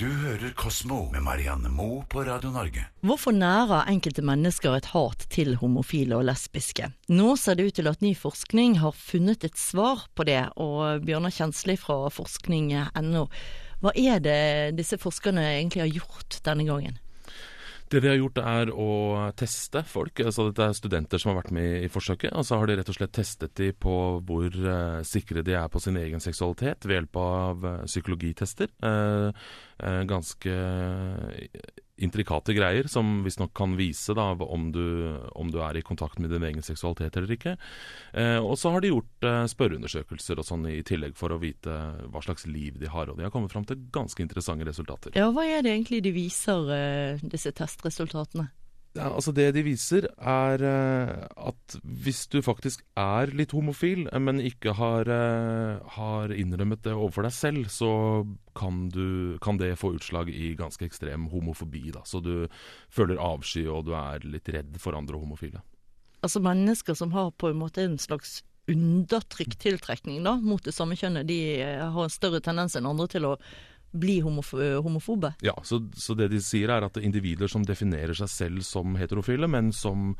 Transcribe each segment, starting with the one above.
Du hører Kosmo med Marianne Moe på Radio Norge. Hvorfor nærer enkelte mennesker et hat til homofile og lesbiske? Nå ser det ut til at ny forskning har funnet et svar på det, og Bjørnar Kjensli fra forskning.no, hva er det disse forskerne egentlig har gjort denne gangen? Det vi har gjort er å teste folk. altså Dette er studenter som har vært med i forsøket. og Så har de rett og slett testet de på hvor uh, sikre de er på sin egen seksualitet ved hjelp av uh, psykologitester. Uh, ganske intrikate greier som visstnok kan vise da, om, du, om, du, er i kontakt med din egen seksualitet eller ikke. Eh, og så har de gjort eh, spørreundersøkelser og sånn i tillegg for å vite hva slags liv de har. Og de har kommet fram til ganske interessante resultater. Ja, Hva er det egentlig de viser, eh, disse testresultatene? Altså Det de viser, er uh, at hvis du faktisk er litt homofil, men ikke har, uh, har innrømmet det overfor deg selv, så kan, du, kan, det få utslag i ganske ekstrem homofobi. Da. Så du føler avsky, og du er litt redd for andre homofile. Altså mennesker som har på en måte en slags undertrykt tiltrekning da, mot det samme kjønnet, de eh, har en større tendens enn andre til å bli homof homofobe? Ja, så, så, det de sier er at individer som definerer seg selv som heterofile, men som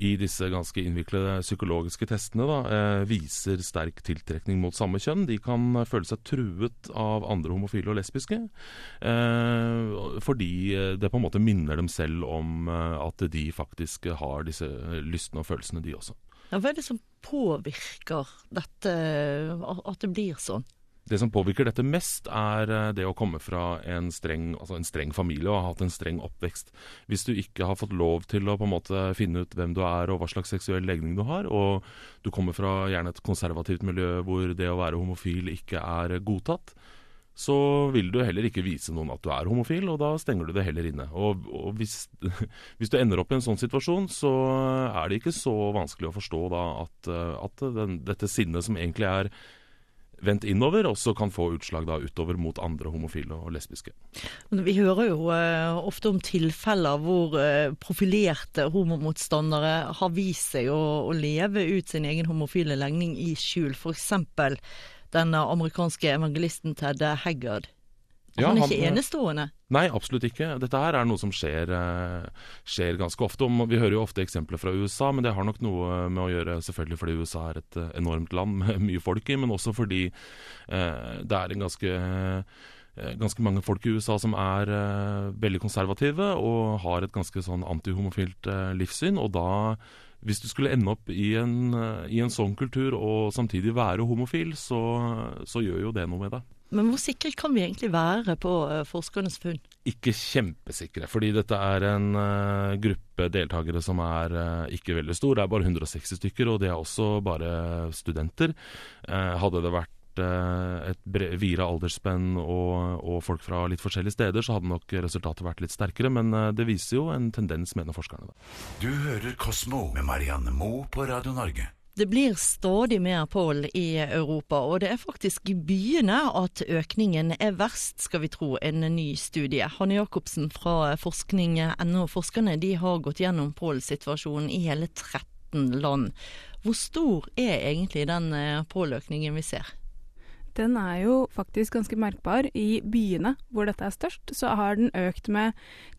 i disse ganske innviklede psykologiske testene da, eh, viser sterk tiltrekning mot samme kjønn. De kan føle seg truet av andre homofile og lesbiske. Eh, fordi det på en måte minner dem selv om eh, at de faktisk har disse lystene og følelsene, de også. Ja, hva er det som påvirker dette, at det blir sånn? Det som påvirker dette mest, er eh, det å komme fra en streng, altså en streng, familie og ha hatt en streng oppvekst. Hvis du ikke har fått lov til å på en måte finne ut hvem du er og hva slags seksuell legning du har, og du kommer fra gjerne et konservativt miljø hvor det å være homofil ikke er godtatt, så vil du heller ikke vise noen at du er homofil, og da stenger du det heller inne. Og, og hvis, hvis, du ender opp i en sånn situasjon, så er det ikke så vanskelig å forstå da at, at den, dette sinnet som egentlig er vendt innover, også kan få utslag da utover mot andre homofile og lesbiske. Vi hører jo uh, ofte om tilfeller hvor uh, profilerte homomotstandere har vist seg å, å, leve ut sin egen homofile legning i skjul. F.eks. den amerikanske evangelisten Ted Haggard. Ja, han er ikke han, enestående? Nei, absolutt ikke. Dette her er noe som skjer, eh, skjer, ganske ofte. Vi hører jo ofte eksempler fra USA, men det har nok noe med å gjøre selvfølgelig fordi USA er et eh, enormt land med mye folk i, men også fordi eh, det er en ganske eh, ganske mange folk i USA som er uh, veldig konservative og har et ganske sånn antihomofilt uh, livssyn. Og da, hvis du skulle ende opp i en, uh, i en sånn kultur og samtidig være homofil, så, så gjør jo det noe med deg. Men hvor sikre kan vi egentlig være på uh, forskernes funn? Ikke kjempesikre, fordi dette er en uh, gruppe deltakere som er uh, ikke veldig stor. Det er bare 160 stykker, og det er også bare studenter. hadde det vært et videre aldersspenn og, og, folk fra litt forskjellige steder, så hadde nok resultatet vært litt sterkere. Men det viser jo en tendens, mener forskerne. Du hører Kosmo med Marianne Moe på Radio Norge. Det blir stadig mer poll i Europa, og det er faktisk i byene at økningen er verst, skal vi tro, en ny studie. Hanne Jacobsen fra forskning.no. Forskerne de har gått gjennom pollsituasjonen i hele 13 land. Hvor stor er egentlig den eh, polløkningen vi ser? Den er jo faktisk ganske merkbar. I byene hvor dette er størst, så har den økt med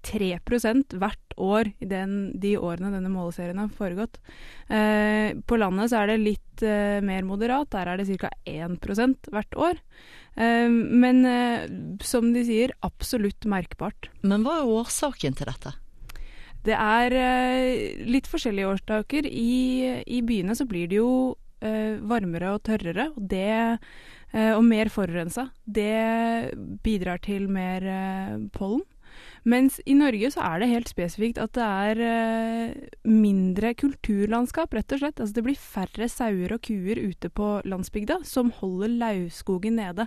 3% hvert år i den, de årene denne måleserien har foregått. Eh, på landet så er det litt eh, mer moderat, der er det ca. 1% hvert år. Eh, men eh, som de sier, absolutt merkbart. Men hva er årsaken til dette? Det er eh, litt forskjellige årsaker. I, I, byene så blir det jo varmere og tørrere, og det Eh, og mer forurensa. Det bidrar til mer eh, pollen. Mens i Norge så er det helt spesifikt at det er eh, mindre kulturlandskap, rett og slett. Altså det blir færre sauer og kuer ute på landsbygda som holder lauvskogen nede.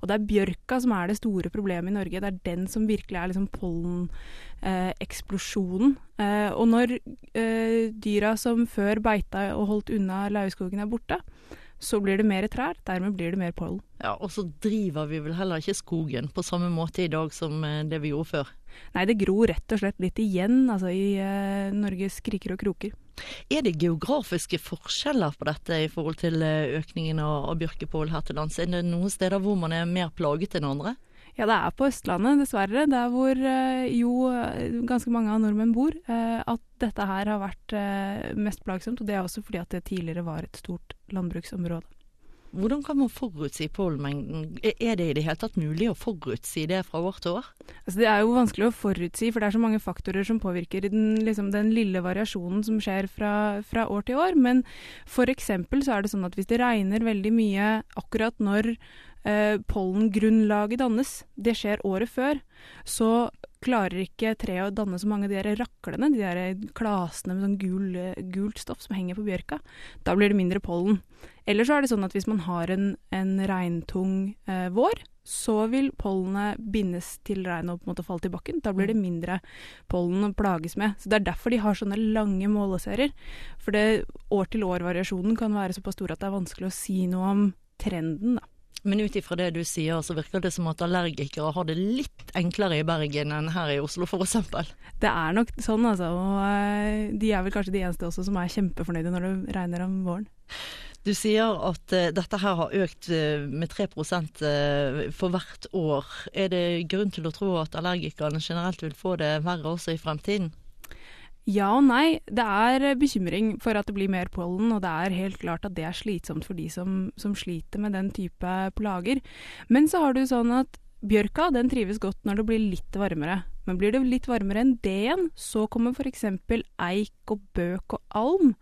Og det er bjørka som er det store problemet i Norge. Det er den som virkelig er liksom polleneksplosjonen. Eh, og når eh, dyra som før beita og holdt unna lauvskogen er borte, så blir det mer trær, dermed blir det mer pollen. Ja, Og så driver vi vel heller ikke skogen på samme måte i dag som eh, det vi gjorde før? Nei, det gror rett og slett litt igjen altså i uh, Norges kriker og kroker. Er det geografiske forskjeller på dette i forhold til eh, økningen av, av bjørkepål her til lands? Er det noen steder hvor man er mer plaget enn andre? Ja, det er på Østlandet, dessverre. Der hvor eh, jo eh, ganske mange av nordmenn bor. eh, At dette her har vært eh, mest plagsomt. Og det er også fordi at det tidligere var et stort landbruksområde. Hvordan kan man forutsi pollenmengden? Er det i det hele tatt mulig å forutsi det fra år til år? Altså, det er jo vanskelig å forutsi, for det er så mange faktorer som påvirker den, liksom, den lille variasjonen som skjer fra, fra år til år. Men eksempel så er det sånn at hvis det regner veldig mye akkurat når eh, pollengrunnlaget dannes, det skjer året før, så klarer ikke treet å danne så mange av de der raklene, de der klasene med sånn gul, gult stoff som henger på bjørka. Da blir det mindre pollen. Eller så er det sånn at hvis man har en, en regntung eh, vår, så vil pollenet bindes til regnet og på en måte falle til bakken. Da blir det mindre pollen å plages med. Så Det er derfor de har sånne lange måleserier. For det år-til-år-variasjonen kan være såpass stor at det er vanskelig å si noe om trenden. da. Men ut ifra det du sier, så virker det som at allergikere har det litt enklere i Bergen enn her i Oslo, f.eks. Det er nok sånn, altså. Og eh, de er vel kanskje de eneste også som er kjempefornøyde når det regner om våren. Du sier at uh, dette her har økt uh, med 3 uh, for hvert år. Er det grunn til å tro at allergikerne generelt vil få det verre også i fremtiden? Ja og nei. Det er bekymring for at det blir mer pollen, og det er helt klart at det er slitsomt for de som, som sliter med den type plager. Men så har du sånn at bjørka den trives godt når det blir litt varmere. Men blir det litt varmere enn det igjen, så kommer f.eks. eik og bøk og alm.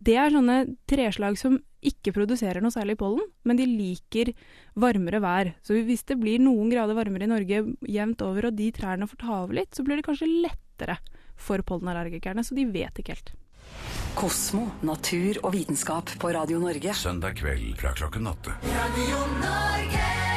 Det er sånne treslag som ikke produserer noe særlig pollen, men de liker varmere vær. Så hvis det blir noen grader varmere i Norge jevnt over, og de trærne får ta over litt, så blir det kanskje lettere for pollenallergikerne, så de vet ikke helt. Kosmo, natur og vitenskap på Radio Norge. Søndag kveld fra klokken åtte. Radio Norge.